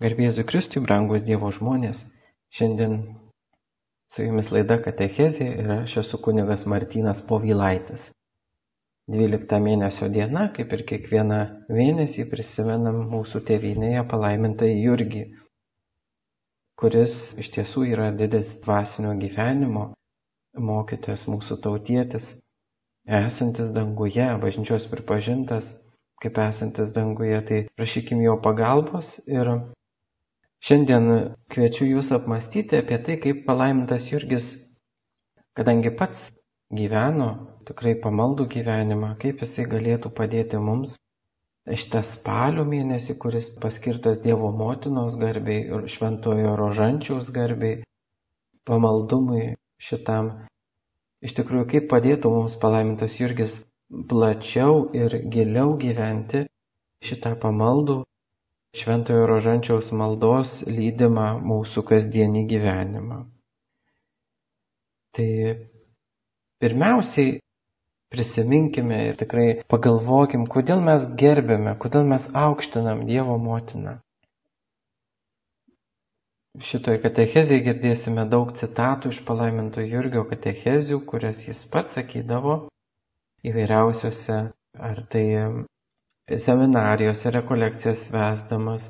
Garbėsiu Kristui, brangus Dievo žmonės. Šiandien su jumis laida Katechezė ir aš esu kunigas Martynas Povylaitis. 12 mėnesio diena, kaip ir kiekvieną mėnesį, prisimenam mūsų tėvynėje palaimintą Jurgį, kuris iš tiesų yra didis dvasinio gyvenimo mokytojas, mūsų tautietis, esantis danguje, bažnyčios pripažintas kaip esantis danguje, tai prašykim jo pagalbos ir Šiandien kviečiu Jūs apmastyti apie tai, kaip palaimintas Jurgis, kadangi pats gyveno tikrai pamaldų gyvenimą, kaip jisai galėtų padėti mums šitą spalio mėnesį, kuris paskirtas Dievo motinos garbiai ir šventojo rožančiaus garbiai, pamaldumui šitam. Iš tikrųjų, kaip padėtų mums palaimintas Jurgis plačiau ir giliau gyventi šitą pamaldų šventojo rožančiaus maldos lydimą mūsų kasdienį gyvenimą. Tai pirmiausiai prisiminkime ir tikrai pagalvokim, kodėl mes gerbėme, kodėl mes aukštinam Dievo motiną. Šitoje katechezėje girdėsime daug citatų iš palaiminto Jurgio katechezių, kurias jis pats sakydavo įvairiausiose, ar tai seminarijose rekolekcijas vesdamas.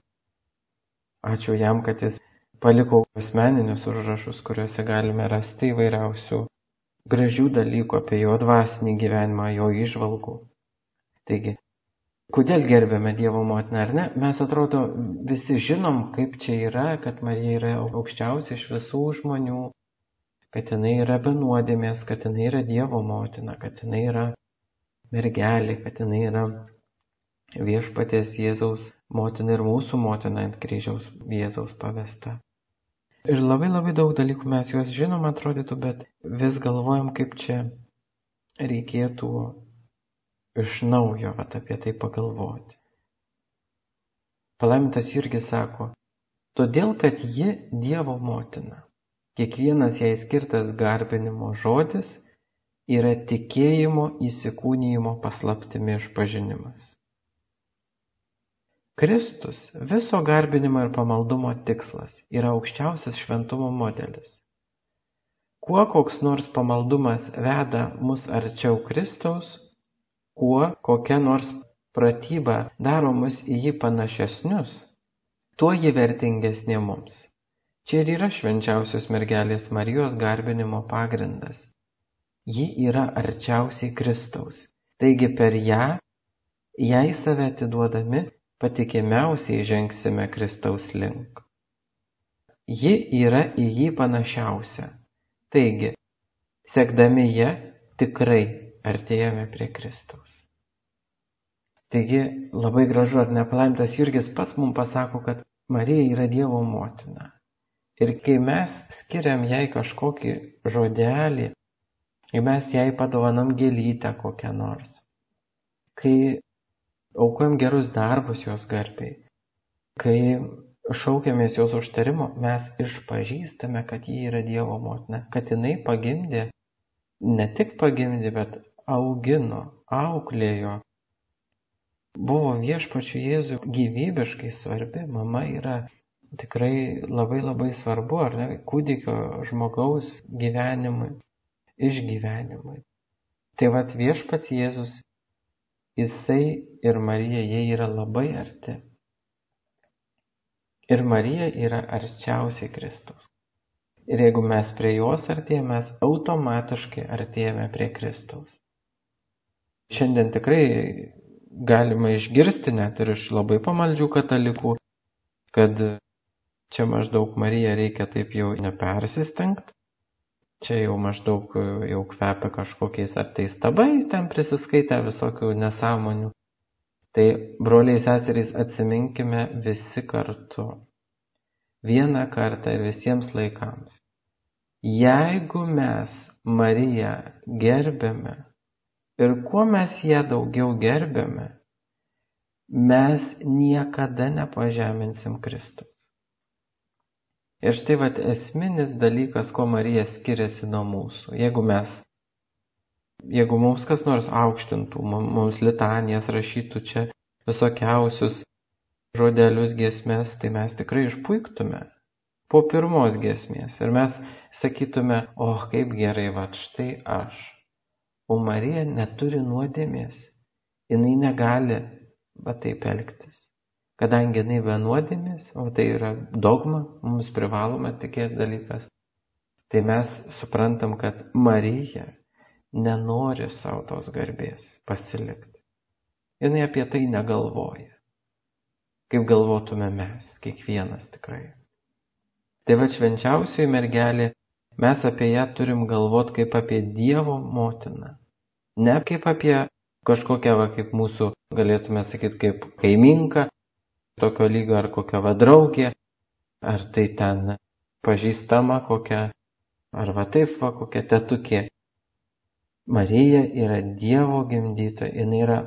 Ačiū jam, kad jis paliko asmeninius užrašus, kuriuose galime rasti įvairiausių gražių dalykų apie jo dvasinį gyvenimą, jo išvalgų. Taigi, kodėl gerbėme Dievo motiną ar ne? Mes atrodo visi žinom, kaip čia yra, kad Marija yra aukščiausia iš visų žmonių, kad jinai yra benuodėmės, kad jinai yra Dievo motina, kad jinai yra mergelė, kad jinai yra viešpaties Jėzaus motina ir mūsų motina ant kryžiaus Jėzaus pavesta. Ir labai labai daug dalykų mes juos žinom atrodytų, bet vis galvojam, kaip čia reikėtų iš naujo vat, apie tai pagalvoti. Palaimintas Jurgis sako, todėl kad ji Dievo motina. Kiekvienas jai skirtas garbinimo žodis yra tikėjimo įsikūnyjimo paslaptimi išpažinimas. Kristus viso garbinimo ir pamaldumo tikslas yra aukščiausias šventumo modelis. Kuo koks nors pamaldumas veda mus arčiau Kristaus, kuo kokia nors pratyba daro mus į jį panašesnius, tuo ji vertingesnė mums. Čia ir yra švenčiausios mergelės Marijos garbinimo pagrindas. Ji yra arčiausiai Kristaus. Taigi per ją, jai save atiduodami, patikimiausiai žengsime Kristaus link. Ji yra į jį panašiausia. Taigi, sekdami ją, tikrai artėjame prie Kristaus. Taigi, labai gražu, ar nepalaimtas Jurgis pats mums pasako, kad Marija yra Dievo motina. Ir kai mes skiriam jai kažkokį žodelį, kai mes jai padovanam gėlytę kokią nors, kai aukojam gerus darbus jos garbiai. Kai šaukiamės jos užtarimo, mes išpažįstame, kad ji yra Dievo motina, kad jinai pagimdė, ne tik pagimdė, bet augino, auklėjo. Buvo viešpačiu Jėzui gyvybiškai svarbi, mama yra tikrai labai labai svarbu, ar ne, kūdikio žmogaus gyvenimui, išgyvenimui. Tai vad viešpats Jėzus Jisai ir Marija, jie yra labai arti. Ir Marija yra arčiausiai Kristaus. Ir jeigu mes prie jos artėjame, mes automatiškai artėjame prie Kristaus. Šiandien tikrai galima išgirsti net ir iš labai pamaldžių katalikų, kad čia maždaug Mariją reikia taip jau nepersistengti, čia jau maždaug jau kvepia kažkokiais ar tai stabais ten prisiskaitę visokių nesąmonių. Tai broliai seserys atsiminkime visi kartu. Vieną kartą ir visiems laikams. Jeigu mes Mariją gerbėme ir kuo mes ją daugiau gerbėme, mes niekada nepažeminsim Kristų. Ir štai vat esminis dalykas, kuo Marija skiriasi nuo mūsų. Jeigu mes, jeigu mums kas nors aukštintų, mums litanijas rašytų čia visokiausius žodelius giesmės, tai mes tikrai išpuiktume po pirmos giesmės. Ir mes sakytume, o oh, kaip gerai, va štai aš. O Marija neturi nuodėmės. Jis negali va taip elgtis. Kadangi jinai be nuodėmės, o tai yra dogma, mums privaloma tikėti dalykas, tai mes suprantam, kad Marija nenori savo tos garbės pasilikti. Jis apie tai negalvoja kaip galvotume mes, kiekvienas tikrai. Tai va švenčiausioji mergelė, mes apie ją turim galvoti kaip apie Dievo motiną. Ne kaip apie kažkokią, va, kaip mūsų, galėtume sakyti, kaip kaiminką, tokio lygio ar kokia va draugė, ar tai ten pažįstama kokia, ar va taip va kokia tetukė. Marija yra Dievo gimdytoja, jinai yra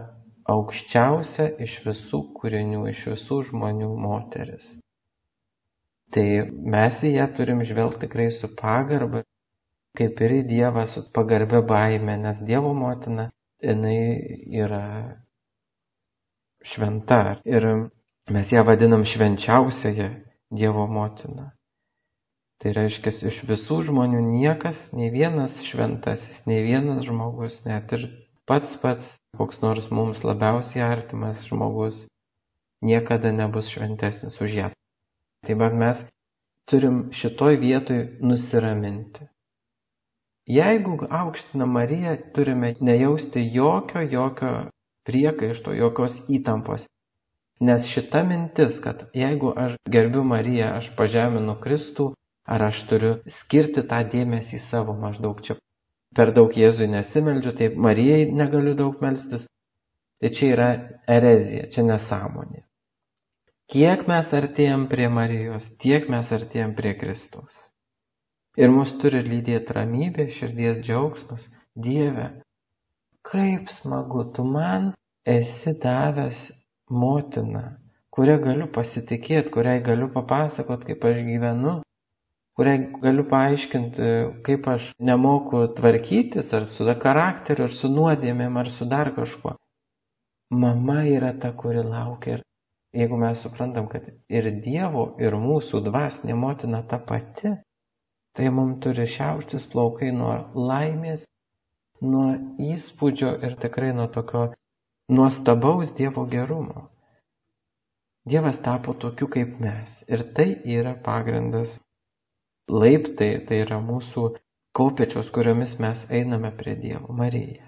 aukščiausia iš visų kūrinių, iš visų žmonių moteris. Tai mes į ją turim žvelgti tikrai su pagarba, kaip ir į Dievą su pagarbia baime, nes Dievo motina, jinai yra šventa ir mes ją vadinam švenčiausiąją Dievo motiną. Tai reiškia, iš visų žmonių niekas, nei vienas šventasis, nei vienas žmogus, net ir pats pats koks nors mums labiausiai artimas žmogus niekada nebus šventesnis už ją. Taip pat mes turim šitoj vietoj nusiraminti. Jeigu aukština Mariją, turime nejausti jokio, jokio priekaišto, jokios įtampos. Nes šita mintis, kad jeigu aš gerbiu Mariją, aš pažeminu Kristų, ar aš turiu skirti tą dėmesį savo maždaug čia per daug Jėzui nesimeldžiu, tai Marijai negaliu daug melstis. Tai čia yra erezija, čia nesąmonė. Kiek mes artėjom prie Marijos, tiek mes artėjom prie Kristaus. Ir mus turi lydėti ramybė, širdies džiaugsmas. Dieve, kaip smagu, tu man esi davęs motiną, kurią galiu pasitikėti, kuriai galiu papasakot, kaip aš gyvenu, kuriai galiu paaiškinti, kaip aš nemoku tvarkytis ar su charakteriu, ar su nuodėmėm, ar su dar kažkuo. Mama yra ta, kuri laukia. Ir jeigu mes suprantam, kad ir Dievo, ir mūsų dvasinė motina ta pati, tai mums turi šiauštis plaukai nuo laimės, nuo įspūdžio ir tikrai nuo tokio nuostabaus Dievo gerumo. Dievas tapo tokiu kaip mes ir tai yra pagrindas laiptai tai yra mūsų kopėčios, kuriomis mes einame prie Dievo, Marija.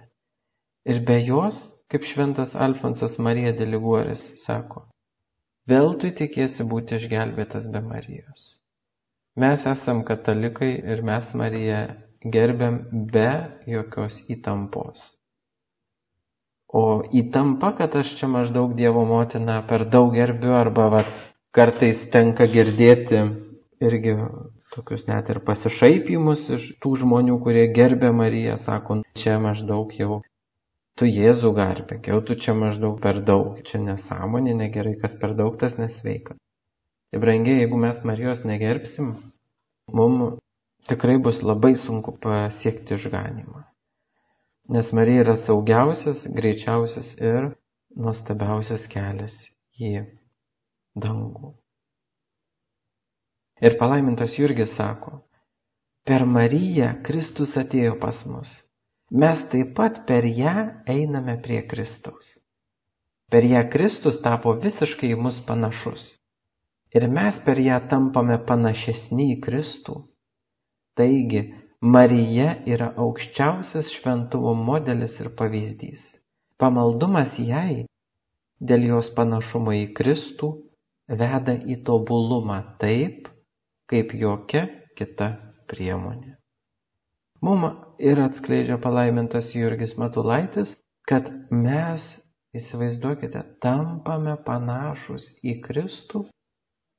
Ir be jos, kaip šventas Alfonsas Marija Deliguoris sako, veltui tikėsi būti išgelbėtas be Marijos. Mes esam katalikai ir mes Mariją gerbiam be jokios įtampos. O įtampa, kad aš čia maždaug Dievo motiną per daug gerbiu arba va, kartais tenka girdėti irgi tokius net ir pasišaipimus iš tų žmonių, kurie gerbė Mariją, sako, čia maždaug jau tu Jėzų garbėk, jau tu čia maždaug per daug, čia nesąmonė, negerai, kas per daug tas nesveika. Tai brangiai, jeigu mes Marijos negerbsim, mums tikrai bus labai sunku pasiekti išganimą. Nes Marija yra saugiausias, greičiausias ir nuostabiausias kelias į dangų. Ir palaimintas Jurgis sako, per Mariją Kristus atėjo pas mus. Mes taip pat per ją einame prie Kristaus. Per ją Kristus tapo visiškai į mus panašus. Ir mes per ją tampame panašesni į Kristų. Taigi, Marija yra aukščiausias šventumo modelis ir pavyzdys. Pamaldumas jai dėl jos panašumo į Kristų veda į tobulumą taip, kaip jokia kita priemonė. Mums ir atskleidžia palaimintas Jurgis Matulaitis, kad mes, įsivaizduokite, tampame panašus į Kristų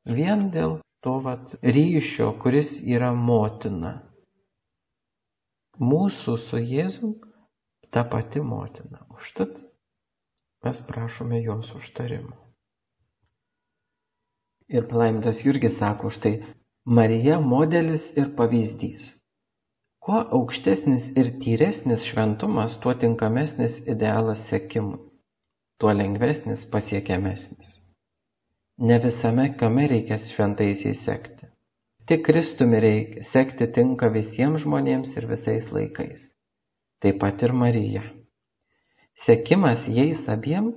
vien dėl to vat, ryšio, kuris yra motina. Mūsų su Jėzum ta pati motina. Užtat mes prašome jos užtarimo. Ir palaimintas Jurgis sako štai, Marija modelis ir pavyzdys. Kuo aukštesnis ir tyresnis šventumas, tuo tinkamesnis idealas sekimui, tuo lengvesnis pasiekiamesnis. ne visame kame reikia šventaisiais sekti. Tik Kristumi reikia sekti tinka visiems žmonėms ir visais laikais. Taip pat ir Marija. Sekimas jais abiem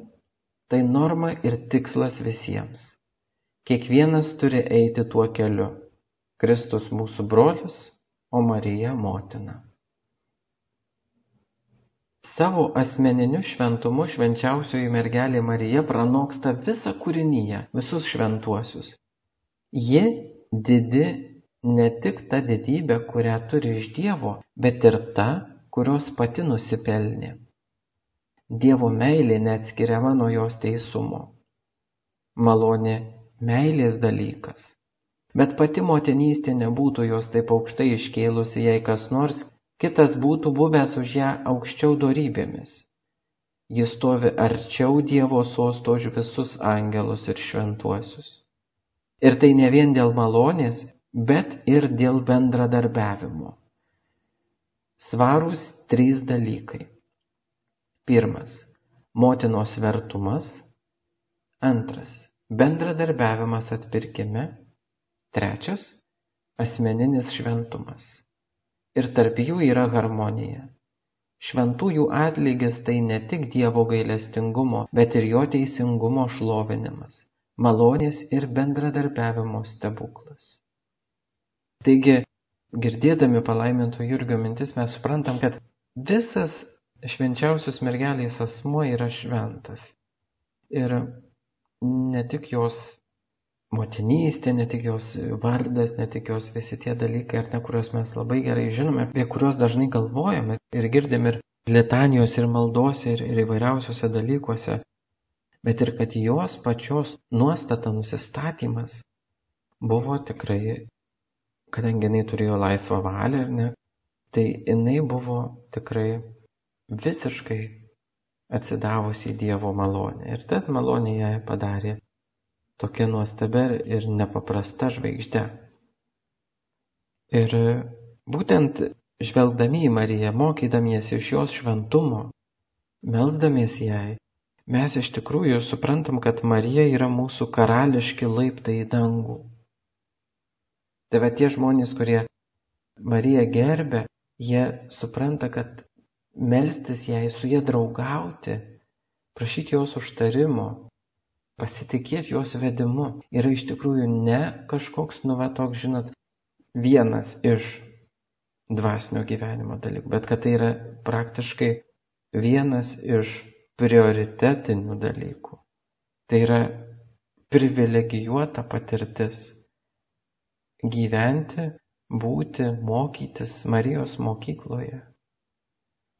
tai norma ir tikslas visiems. Kiekvienas turi eiti tuo keliu. Kristus mūsų brolis, o Marija motina. Savo asmeniniu šventumu švenčiausioji mergelė Marija pranoksta visą kūrinyje, visus šventuosius. Ji didi ne tik ta didybė, kurią turi iš Dievo, bet ir ta, kurios pati nusipelnė. Dievo meilė neatskiriama nuo jos teisumo. Malonė meilės dalykas. Bet pati motinystė nebūtų jos taip aukštai iškėlusi, jei kas nors kitas būtų buvęs už ją aukščiau dorybėmis. Jis stovi arčiau Dievo sosto už visus angelus ir šventuosius. Ir tai ne vien dėl malonės, bet ir dėl bendradarbiavimo. Svarūs trys dalykai. Pirmas - motinos vertumas. Antras - bendradarbiavimas atpirkime. Trečias - asmeninis šventumas ir tarp jų yra harmonija. Šventųjų atlygis tai ne tik Dievo gailestingumo, bet ir jo teisingumo šlovinimas, malonės ir bendradarbiavimo stebuklas. Taigi, girdėdami palaiminto Jurgio mintis, mes suprantam, kad visas švenčiausios mergelės asmuo yra šventas. Ir ne tik jos motinystė, ne tik jos vardas, ne tik jos visi tie dalykai, ar ne, kuriuos mes labai gerai žinome, apie kuriuos dažnai galvojame ir girdim ir litanijos ir maldose ir, ir įvairiausiuose dalykuose, bet ir kad jos pačios nuostata nusistatymas buvo tikrai, kadangi jinai turėjo laisvą valią, ar ne, tai jinai buvo tikrai visiškai atsidavusi į Dievo malonę. Ir tad malonė ją padarė tokia nuostabia ir nepaprasta žvaigždė. Ir būtent žvelgdami į Mariją, mokydamiesi iš jos šventumo, melzdamiesi jai, mes iš tikrųjų suprantam, kad Marija yra mūsų karališki laiptai į dangų. Tai va tie žmonės, kurie Mariją gerbė, jie supranta, kad melstis jai, su jie draugauti, prašyti jos užtarimo, pasitikėti jos vedimu. Yra iš tikrųjų ne kažkoks, nu va toks, žinot, vienas iš dvasinio gyvenimo dalykų, bet kad tai yra praktiškai vienas iš prioritetinių dalykų. Tai yra privilegijuota patirtis gyventi, būti, mokytis Marijos mokykloje,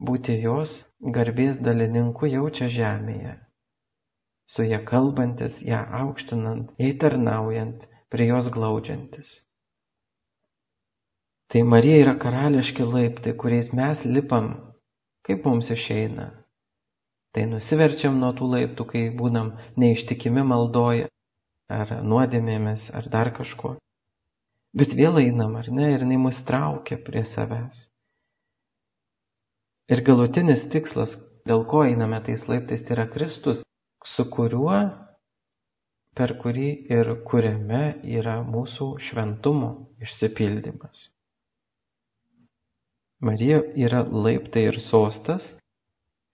būti jos garbės dalininku jau čia žemėje su ja kalbantis, ją aukštinant, jai tarnaujant, prie jos glaudžiantis. Tai Marija yra karališki laiptai, kuriais mes lipam, kaip mums išeina. Tai nusiverčiam nuo tų laiptų, kai būnam neištikimi maldoje, ar nuodėmėmis, ar dar kažkuo. Bet vėl einam, ar ne, ir jinai mus traukia prie savęs. Ir galutinis tikslas, dėl ko einame tais laiptais, tai yra Kristus, su kuriuo, per kurį ir kuriame yra mūsų šventumo išsipildymas. Marija yra laiptai ir sostas,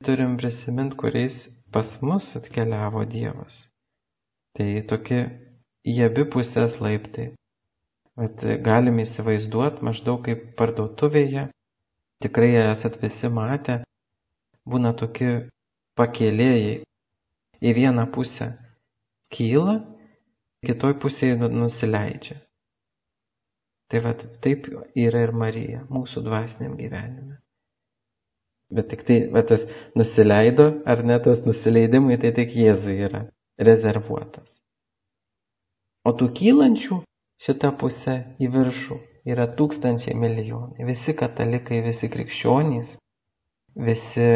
turim prisiminti, kuriais pas mus atkeliavo Dievas. Tai tokie į abi pusės laiptai. Bet galime įsivaizduoti maždaug kaip parduotuvėje, tikrai esat visi matę, būna tokie pakėlėjai, į vieną pusę kyla, kitoj pusėje nu, nusileidžia. Tai va taip yra ir Marija mūsų dvasiniam gyvenime. Bet tik tai, va tas nusileido, ar ne tas nusileidimui, tai tik Jėzui yra rezervuotas. O tų kylančių šitą pusę į viršų yra tūkstančiai milijonai. Visi katalikai, visi krikščionys visi,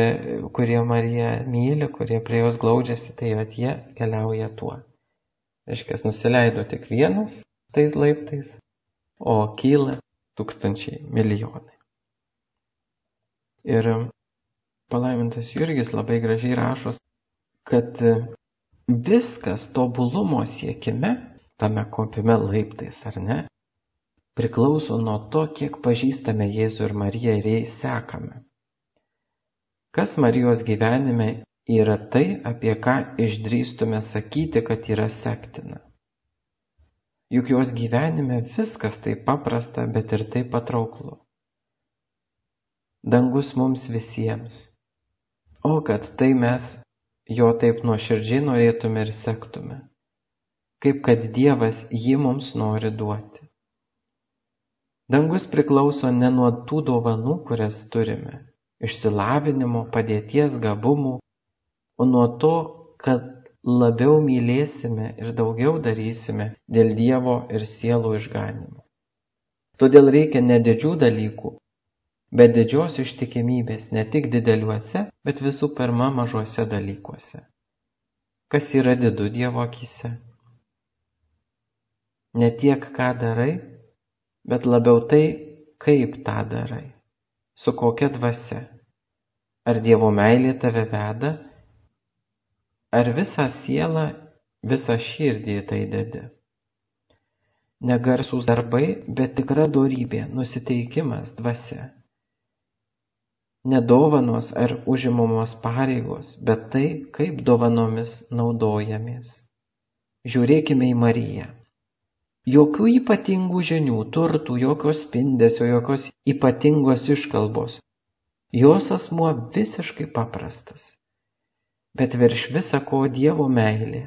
kurie Mariją myli, kurie prie jos glaudžiasi, tai vat jie keliauja tuo. Reiškia, nusileido tik vienas tais laiptais, o kyla tūkstančiai milijonai. Ir palaimintas Jurgis labai gražiai rašo, kad viskas tobulumo siekime, tame kopime laiptais ar ne, priklauso nuo to, kiek pažįstame Jėzų ir Mariją ir jais sekame. Kas Marijos gyvenime yra tai, apie ką išdrįstume sakyti, kad yra sektina. Juk jos gyvenime viskas taip paprasta, bet ir taip patrauklu. Dangus mums visiems. O kad tai mes jo taip nuoširdžiai norėtume ir sektume. Kaip kad Dievas jį mums nori duoti. Dangus priklauso ne nuo tų dovanų, kurias turime - išsilavinimo, padėties gabumų, o nuo to, kad labiau mylėsime ir daugiau darysime dėl Dievo ir sielų išganimo. Todėl reikia ne didžių dalykų, bet didžios ištikimybės ne tik dideliuose, bet visų pirma mažuose dalykuose. Kas yra didu Dievo akise? Ne tiek, ką darai, bet labiau tai, kaip tą darai, su kokia dvasia. Ar Dievo meilė tave veda, ar visą sielą, visą širdį tai dedi. Negarsūs darbai, bet tikra dorybė, nusiteikimas dvasia. Nedovanos ar užimamos pareigos, bet tai, kaip dovanomis naudojamės. Žiūrėkime į Mariją. Jokių ypatingų žinių, turtų, jokios spindesio, jokios ypatingos iškalbos. Jos asmuo visiškai paprastas. Bet virš visa ko Dievo meilė,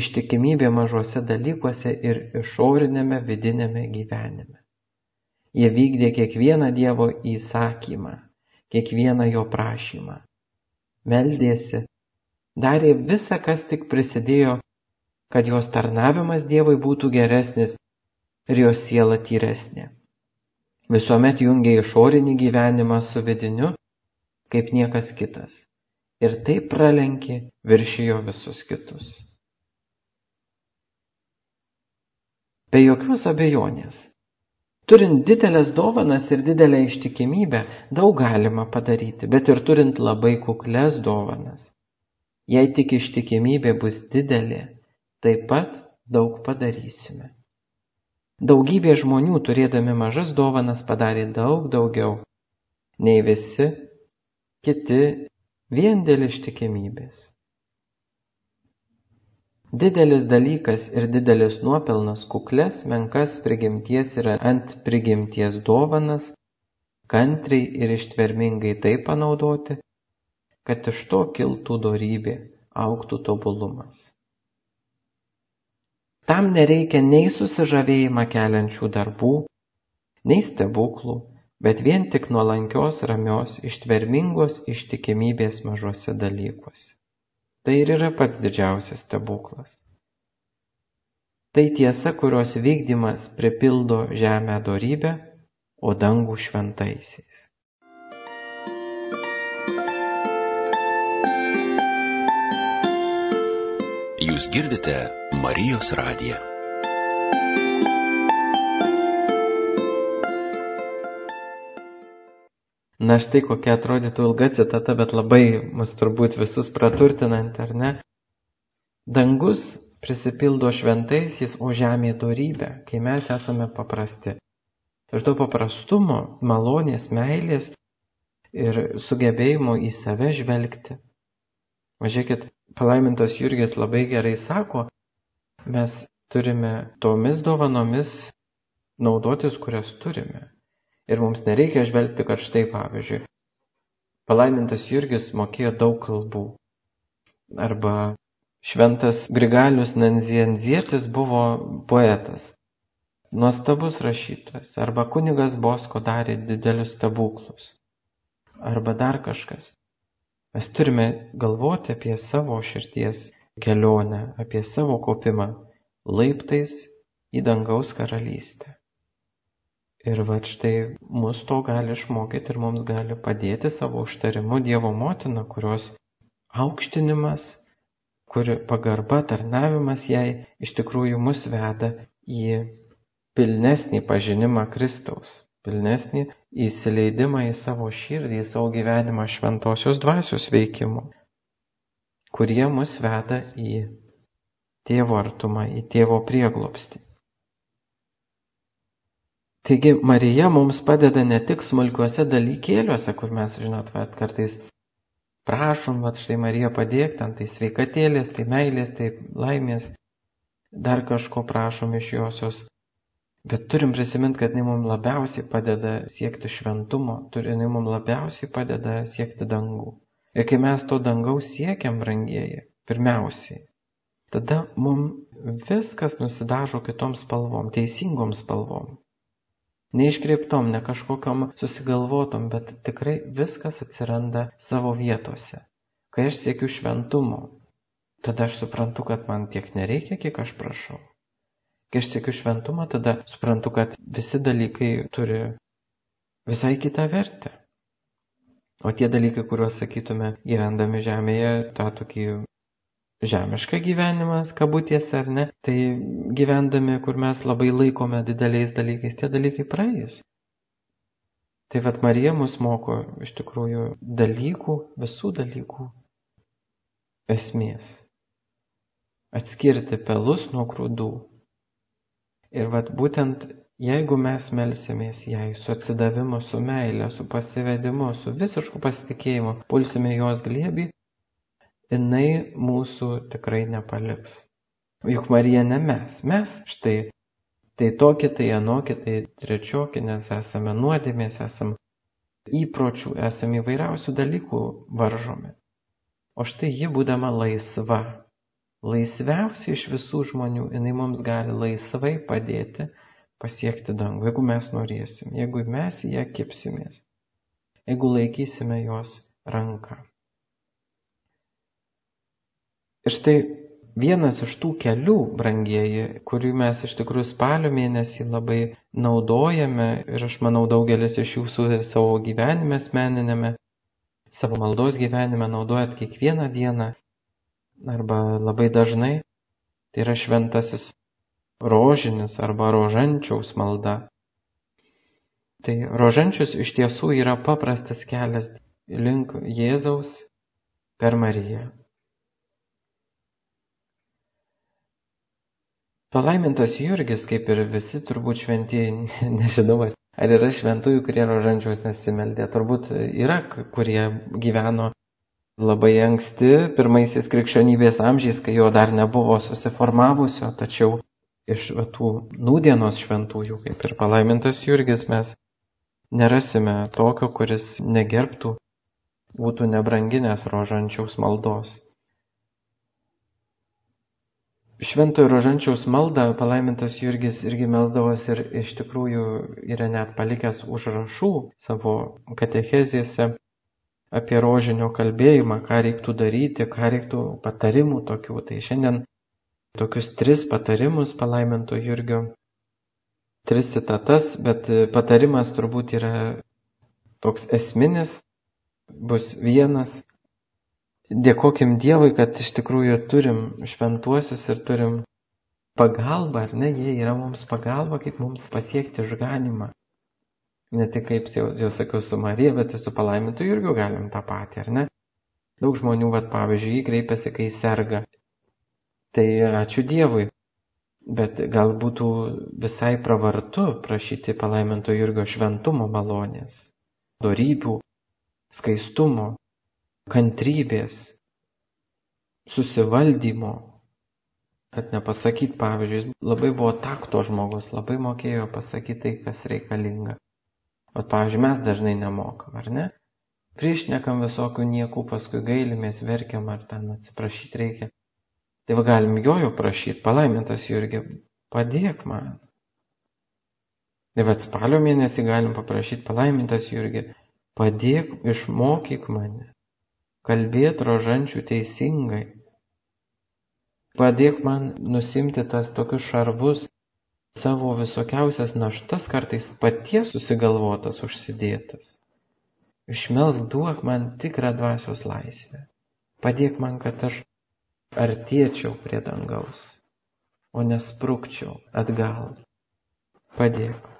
ištikimybė mažose dalykuose ir išorinėme vidinėme gyvenime. Jie vykdė kiekvieną Dievo įsakymą, kiekvieną jo prašymą. Meldėsi, darė visą, kas tik prisidėjo kad jos tarnavimas Dievui būtų geresnis ir jos siela tyresnė. Visuomet jungia išorinį gyvenimą su vidiniu, kaip niekas kitas. Ir taip pralenkė viršijo visus kitus. Be jokios abejonės. Turint didelės dovanas ir didelę ištikimybę, daug galima padaryti, bet ir turint labai kukles dovanas. Jei tik ištikimybė bus didelė, taip pat daug padarysime. Daugybė žmonių, turėdami mažas dovanas, padarė daug daugiau nei visi kiti vien dėl ištikimybės. Didelis dalykas ir didelis nuopelnas kuklės, menkas prigimties ir ant prigimties dovanas, kantriai ir ištvermingai tai panaudoti, kad iš to kiltų dorybė, auktų tobulumas. Tam nereikia nei susižavėjimą keliančių darbų, nei stebuklų, bet vien tik nuolankios, ramios, ištvermingos ištikimybės mažose dalykuose. Tai ir yra pats didžiausias stebuklas. Tai tiesa, kurios vykdymas pripildo žemę dorybę, o dangų šventaisiais. Jūs girdite Marijos radiją. Na štai kokia atrodytų ilga citata, bet labai mus turbūt visus praturtinant, ar ne? Dangus prisipildo šventaisiais, o žemė dorybė, kai mes esame paprasti. Ir to paprastumo, malonės, meilės ir sugebėjimo į save žvelgti. Važiuokit, palaimintas Jurgis labai gerai sako, mes turime tomis dovanomis naudotis, kurias turime. Ir mums nereikia žvelgti, kad štai pavyzdžiui, palaimintas Jurgis mokėjo daug kalbų. Arba šventas Grigalius Nanzienzietis buvo poetas, nuostabus rašytojas. Arba kunigas Bosko darė didelius stebuklus. Arba dar kažkas. Mes turime galvoti apie savo širties kelionę, apie savo kopimą laiptais į dangaus karalystę. Ir va štai mus to gali išmokyti ir mums gali padėti savo užtarimu Dievo motina, kurios aukštinimas, kuri pagarba, tarnavimas jai iš tikrųjų mus veda į pilnesnį pažinimą Kristaus pilnesnį įsileidimą į savo širdį, į savo gyvenimą šventosios dvasios veikimu, kurie mus veda į tėvo artumą, į tėvo prieglopstį. Taigi Marija mums padeda ne tik smulkiuose dalykėliuose, kur mes, žinot, va, kartais prašom, va, štai Marija padėk, ten tai sveikatėlės, tai meilės, tai laimės, dar kažko prašom iš josios. Bet turim prisiminti, kad jinai mums labiausiai padeda siekti šventumo, jinai mums labiausiai padeda siekti dangų. Ir kai mes to dangaus siekiam, brangieji, pirmiausiai, tada mums viskas nusidažo kitom spalvom, teisingom spalvom. Neiškreiptom, ne kažkokiom susigalvotom, bet tikrai viskas atsiranda savo vietose. Kai aš siekiu šventumo, tada aš suprantu, kad man tiek nereikia, kiek aš prašau. Kai aš siekiu šventumo, tada suprantu, kad visi dalykai turi visai kitą vertę. O tie dalykai, kuriuos sakytume gyvendami žemėje, tą tokį žemišką gyvenimą, kabutėse ar ne, tai gyvendami, kur mes labai laikome dideliais dalykais, tie dalykai praeis. Tai vad Marija mus moko iš tikrųjų dalykų, visų dalykų esmės. Atskirti pelus nuo grūdų. Ir vad būtent jeigu mes melsimės jai su atsidavimu, su meile, su pasivedimu, su visišku pasitikėjimu, pulsime jos glėbį, jinai mūsų tikrai nepaliks. Juk Marija ne mes, mes štai tai tokie, tai anokie, tai trečiokie, nes esame nuodėmės, esame įpročių, esame įvairiausių dalykų varžomi. O štai ji būdama laisva, laisviausia iš visų žmonių, jinai mums gali laisvai padėti pasiekti dangų, jeigu mes norėsim, jeigu mes į ją kipsimės, jeigu laikysime jos ranką. Ir štai vienas iš tų kelių, brangieji, kurį mes iš tikrųjų spalio mėnesį labai naudojame ir aš manau daugelis iš jūsų savo gyvenime asmeninėme, savo maldos gyvenime naudojat kiekvieną dieną arba labai dažnai, tai yra šventasis rožinis arba rožančiaus malda. Tai rožančius iš tiesų yra paprastas kelias link Jėzaus per Mariją. Palaimintas Jurgis, kaip ir visi turbūt šventieji, nežinau, ar yra šventųjų, kurie rožančiaus nesimeldė. Turbūt yra, kurie gyveno labai anksti, pirmaisiais krikščionybės amžiais, kai jo dar nebuvo susiformavusio, tačiau iš tų nūdienos šventųjų, kaip ir palaimintas Jurgis, mes nerasime tokio, kuris negerbtų, būtų nebranginės rožančiaus maldos. Šventojo rožančiaus maldą palaimintas Jurgis irgi melsdavosi ir iš tikrųjų yra net palikęs užrašų savo katechezėse apie rožinio kalbėjimą, ką reiktų daryti, ką reiktų patarimų tokių. Tai šiandien tokius tris patarimus palaiminto Jurgio, tris citatas, bet patarimas turbūt yra toks esminis, bus vienas Dėkokim Dievui, kad iš tikrųjų turim šventuosius ir turim pagalbą, ar ne, jie yra mums pagalba, kaip mums pasiekti išganimą. Ne tik kaip jau, jau sakiau su Marija, bet ir su palaimintu Jurgiu galim tą patį, ar ne? Daug žmonių, vad pavyzdžiui, jį kreipiasi, kai serga. Tai ačiū Dievui. Bet gal būtų visai pravartu prašyti palaiminto Jurgio šventumo malonės, dorybių, skaistumo, kantrybės, susivaldymo, kad nepasakyt, pavyzdžiui, labai buvo takto žmogus, labai mokėjo pasakyti tai, kas reikalinga. O, pavyzdžiui, mes dažnai nemokam, ar ne? Priešnekam visokių niekų, paskui gailimės, verkiam, ar ten atsiprašyti reikia. Tai va galim jojo prašyti, palaimintas Jurgi, padėk man. Tai va spalio mėnesį galim paprašyti, palaimintas Jurgi, padėk, išmokyk mane kalbėt rožančių teisingai. Padėk man nusimti tas tokius šarvus, savo visokiausias naštas kartais paties susigalvotas užsidėtas. Išmelsk duok man tikrą dvasios laisvę. Padėk man, kad aš artėčiau prie dangaus, o nesprūkčiau atgal. Padėk.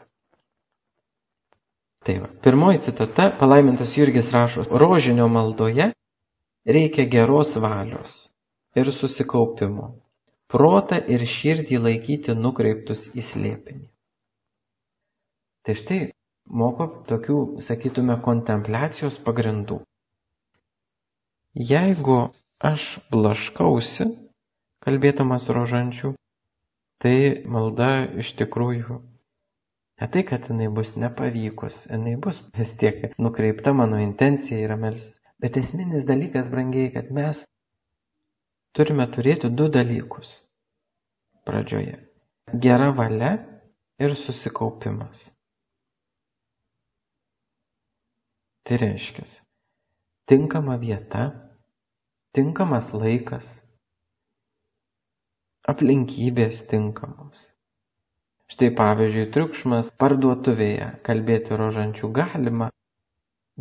Tai va, pirmoji citata, palaimintas Jurgis rašo, rožinio maldoje reikia geros valios ir susikaupimo, protą ir širdį laikyti nukreiptus į slėpinį. Tai štai moko tokių, sakytume, kontempliacijos pagrindų. Jeigu aš blaškausi, kalbėdamas rožančių, tai malda iš tikrųjų ne tai, kad jinai bus nepavykus, jinai bus vis tiek nukreipta mano intencija yra melsis. Bet esminis dalykas, brangiai, kad mes turime turėti du dalykus pradžioje. Gera valia ir susikaupimas. Tai reiškia, tinkama vieta, tinkamas laikas, aplinkybės tinkamos. Štai pavyzdžiui, triukšmas parduotuvėje kalbėti rožančių galima,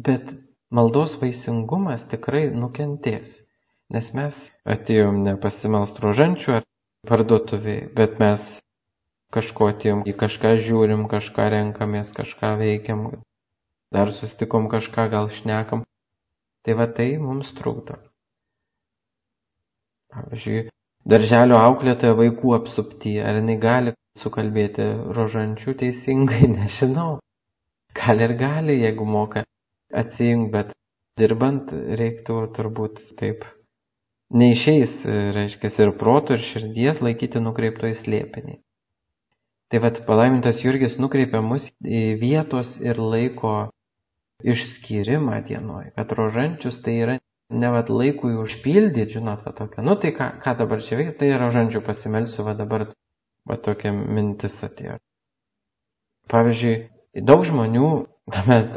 bet maldos vaisingumas tikrai nukentės, nes mes atėjom ne pasimelst rožančių ar parduotuvėje, bet mes kažko atėjom į kažką žiūrim, kažką renkamės, kažką veikiam, dar sustikom kažką, gal šnekam. Tai va tai mums trukdo. Pavyzdžiui, darželio auklėtoja vaikų apsupti, ar jinai gali sukalbėti rožančių teisingai, nežinau. Gal ir gali, jeigu moka atsijung, bet dirbant reiktų turbūt taip. Neišeis, reiškia, ir proto, ir širdies laikyti nukreipto į slėpinį. Tai vad palaimintas Jurgis nukreipia mus į vietos ir laiko išskyrimą dienoj, kad rožančius tai yra ne vat laikui užpildyti, žinot, va tokia, nu tai ką, ką dabar čia veikia, tai rožančių pasimelsiu, va dabar, va tokia mintis atėjo. Pavyzdžiui, daug žmonių,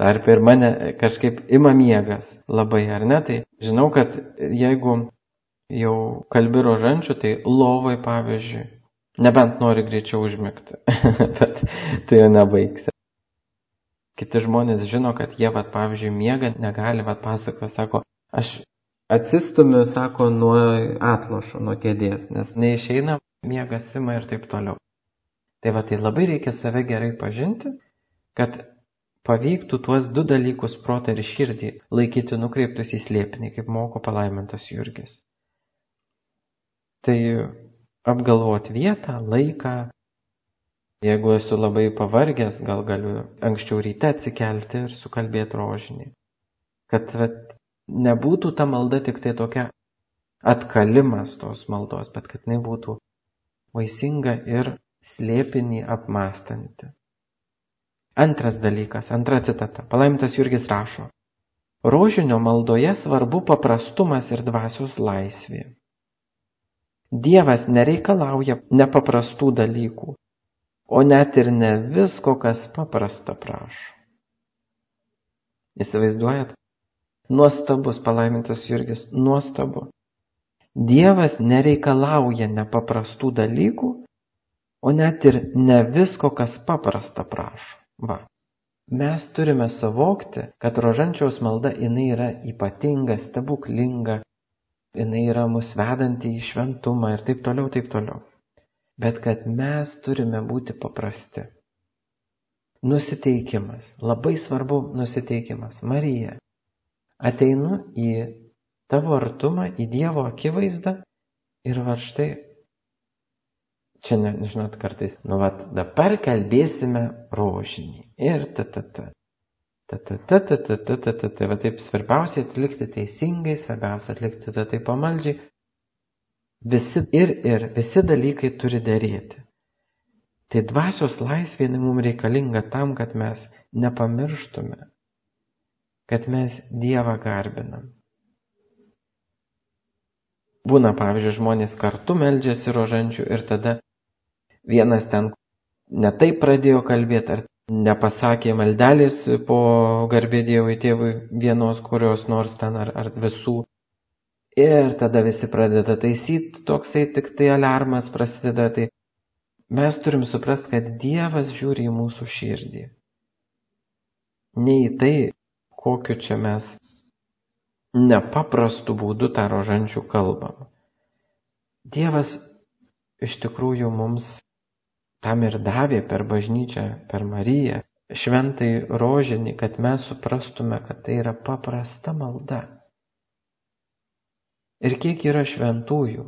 ar per mane kažkaip ima miegas labai, ar ne, tai žinau, kad jeigu jau kalbi rožančių, tai lovai, pavyzdžiui, nebent nori greičiau užmigti, bet tai jau nebaigsi. Kiti žmonės žino, kad jie, vat, pavyzdžiui, miega, negali, vat, pasako, sako, aš atsistumiu, sako, nuo atlošo, nuo kėdės, nes neišeina, miegas ima ir taip toliau. Tai va, tai labai reikia save gerai pažinti, kad pavyktų tuos du dalykus protą ir širdį laikyti nukreiptus į slėpinį, kaip moko palaimintas Jurgis. Tai apgalvoti vietą, laiką, Jeigu esu labai pavargęs, gal galiu anksčiau ryte atsikelti ir sukalbėti rožinį. Kad vat, nebūtų ta malda tik tai tokia atkalimas tos maldos, bet kad jinai būtų vaisinga ir slėpinį apmastanti. Antras dalykas, antra citata. Palaimintas Jurgis rašo. Rožinio maldoje svarbu paprastumas ir dvasios laisvė. Dievas nereikalauja nepaprastų dalykų, o net ir ne visko, kas paprasta prašo. Įsivaizduojat? Nuostabus palaimintas Jurgis, nuostabu. Dievas nereikalauja nepaprastų dalykų, o net ir ne visko, kas paprasta prašo. Va. Mes turime suvokti, kad rožančiaus malda jinai yra ypatinga, stebuklinga, jinai yra mus vedanti į šventumą ir taip toliau, taip toliau bet kad mes turime būti paprasti. Nusiteikimas. Labai svarbu nusiteikimas. Marija, ateinu į tavo artumą, į Dievo akivaizdą ir va štai, čia ne, nežinot kartais, nu va, dabar kalbėsime rožinį. Ir ta ta ta. Ta ta ta ta ta ta ta ta ta. Va taip svarbiausia atlikti teisingai, svarbiausia atlikti ta taip pamaldžiai, Visi ir ir, visi dalykai turi dėrėti. Tai dvasios laisvė mums reikalinga tam, kad mes nepamirštume, kad mes Dievą garbinam. Būna, pavyzdžiui, žmonės kartu meldžiasi rožančių ir tada vienas ten netai pradėjo kalbėti, ar nepasakė maldelės po garbė Dievui tėvui vienos kurios nors ten ar, ar visų. Ir tada visi pradeda taisyti, toksai tik tai alarmas prasideda. Tai mes turim suprasti, kad Dievas žiūri į mūsų širdį. Ne į tai, kokiu čia mes nepaprastu būdu tą rožančių kalbam. Dievas iš tikrųjų mums tam ir davė per bažnyčią, per Mariją, šventai rožinį, kad mes suprastume, kad tai yra paprasta malda. Ir kiek yra šventųjų,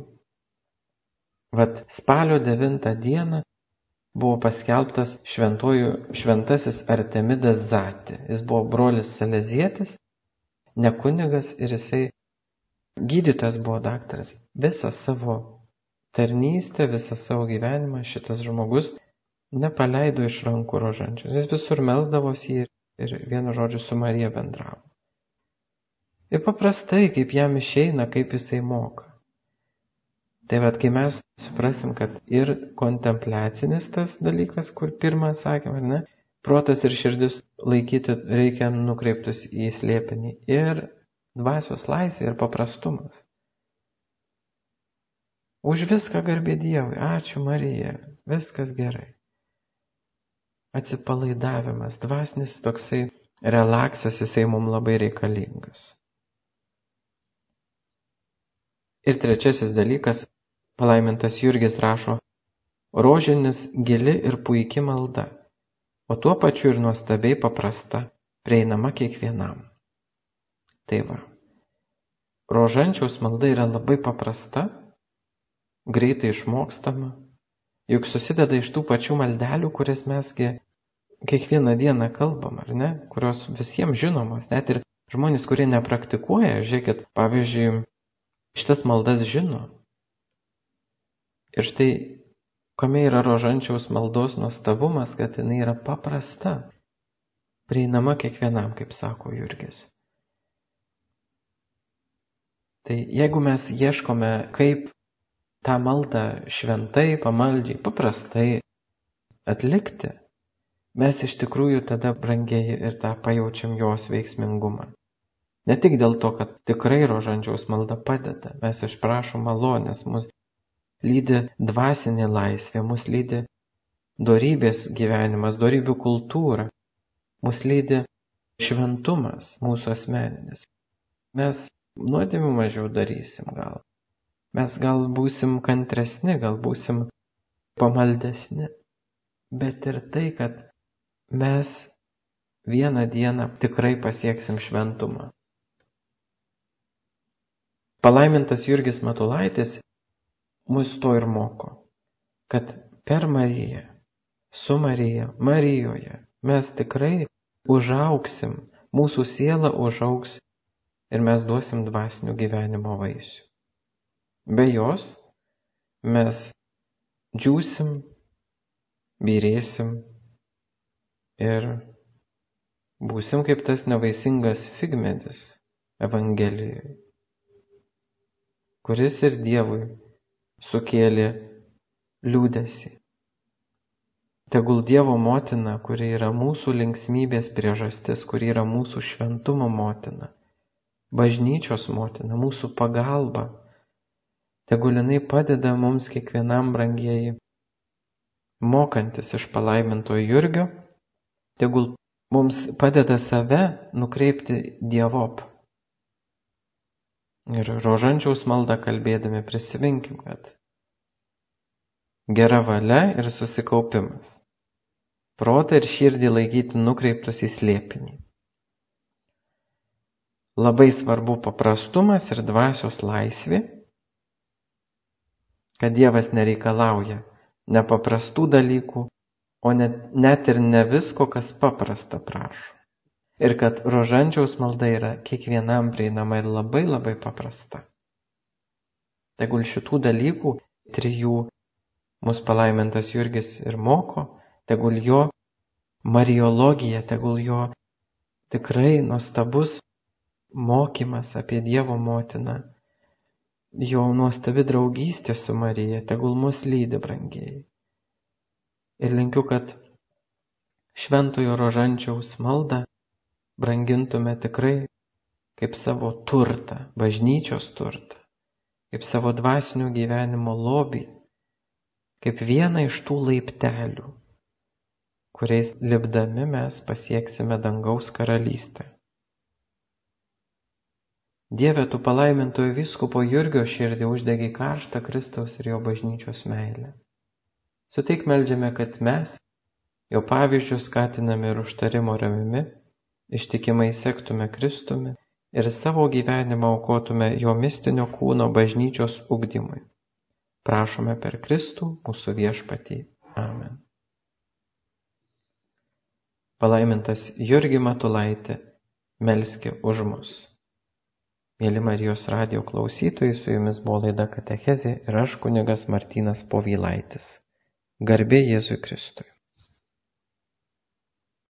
Vat spalio 9 dieną buvo paskelbtas šventojų, šventasis Artemidas Zatė. Jis buvo brolis Salezietis, ne kunigas ir jisai gydytojas buvo daktaras. Visą savo tarnystę, visą savo gyvenimą šitas žmogus nepaleido iš rankų rožančius. Jis visur melsdavosi ir, ir vienu žodžiu su Marija bendravo. Ir paprastai, kaip jam išeina, kaip jisai moka. Tai vad, kai mes suprasim, kad ir kontempliacinis tas dalykas, kur pirmą sakėm, ar ne, protas ir širdis laikyti reikia nukreiptus į slėpinį. Ir dvasios laisvė ir paprastumas. Už viską garbė Dievui, ačiū Marija, viskas gerai atsipalaidavimas, dvasinis toksai relaksas, jisai mums labai reikalingas. Ir trečiasis dalykas, palaimintas Jurgis rašo, rožinis gili ir puikia malda, o tuo pačiu ir nuostabiai paprasta, prieinama kiekvienam. Tai va, rožančiaus malda yra labai paprasta, greitai išmokstama, juk susideda iš tų pačių maldelių, kurias mesgi kiekvieną dieną kalbam, ar ne, kurios visiems žinomos, net ir žmonės, kurie nepraktikuoja, žiūrėkit, pavyzdžiui, šitas maldas žino. Ir štai, kame yra rožančiaus maldos nuostabumas, kad jinai yra paprasta, prieinama kiekvienam, kaip sako Jurgis. Tai jeigu mes ieškome, kaip tą maldą šventai, pamaldžiai, paprastai atlikti, mes iš tikrųjų tada brangiai ir tą pajaučiam jos veiksmingumą. Ne tik dėl to, kad tikrai rožančiaus malda padeda, mes išprašom malonės, mus lydi dvasinė laisvė, mus lydi dorybės gyvenimas, dorybių kultūra, mus lydi šventumas mūsų asmeninis. Mes nuodėmių mažiau darysim gal, Mes gal būsim kantresni, gal būsim pamaldesni, bet ir tai, kad mes vieną dieną tikrai pasieksim šventumą. Palaimintas Jurgis Matulaitis mus to ir moko, kad per Mariją, su Marija, Marijoje mes tikrai užauksim, mūsų siela užauks ir mes duosim dvasinių gyvenimo vaisių. Be jos mes džiūsim, byrėsim ir būsim kaip tas nevaisingas figmedis Evangelijoje, kuris ir Dievui sukėlė liūdėsi. Tegul Dievo motina, kuri yra mūsų linksmybės priežastis, kuri yra mūsų šventumo motina, bažnyčios motina, mūsų pagalba, tegul jinai padeda mums kiekvienam brangieji, mokantis iš palaimintojo Jurgio, tegul mums padeda save nukreipti Dievop. Ir rožančiaus maldą kalbėdami prisiminkim, kad gera valia ir susikaupimas. Protą ir širdį laikyti nukreiptus į slėpinį. Labai svarbu paprastumas ir dvasios laisvė kad Dievas nereikalauja nepaprastų dalykų, o net, net ir ne visko, kas paprasta prašo. Ir kad rožančiaus malda yra kiekvienam prieinama ir labai labai paprasta. Tegul šitų dalykų trijų mus palaimintas Jurgis ir moko, tegul jo mariologija, tegul jo tikrai nuostabus mokymas apie Dievo motiną jo nuostabi draugystė su Marija tegul mus lydi, brangieji. Ir linkiu, kad šventojo rožančiaus maldą brangintume tikrai kaip savo turtą, bažnyčios turtą, kaip savo dvasinio gyvenimo lobį, kaip vieną iš tų laiptelių, kuriais lipdami mes pasieksime dangaus karalystę. Dieve, tu palaimintojo vyskupo Jurgio širdį uždegi karštą Kristaus ir jo bažnyčios meilę. Suteik meldžiame, kad mes, jo pavyzdžių skatiname ir užtarimo ramimi, ištikimai sektume Kristumi ir savo gyvenimą aukotume jo mistinio kūno bažnyčios ugdymui. prašome per Kristų mūsų viešpatį. Amen. Palaimintas Jurgi Matulaitė, melski už mus. Mėly Marijos radio klausytojai, su jumis buvo laida Katechezė ir aš kunigas Martynas Povylaitis. Garbė Jėzui Kristui.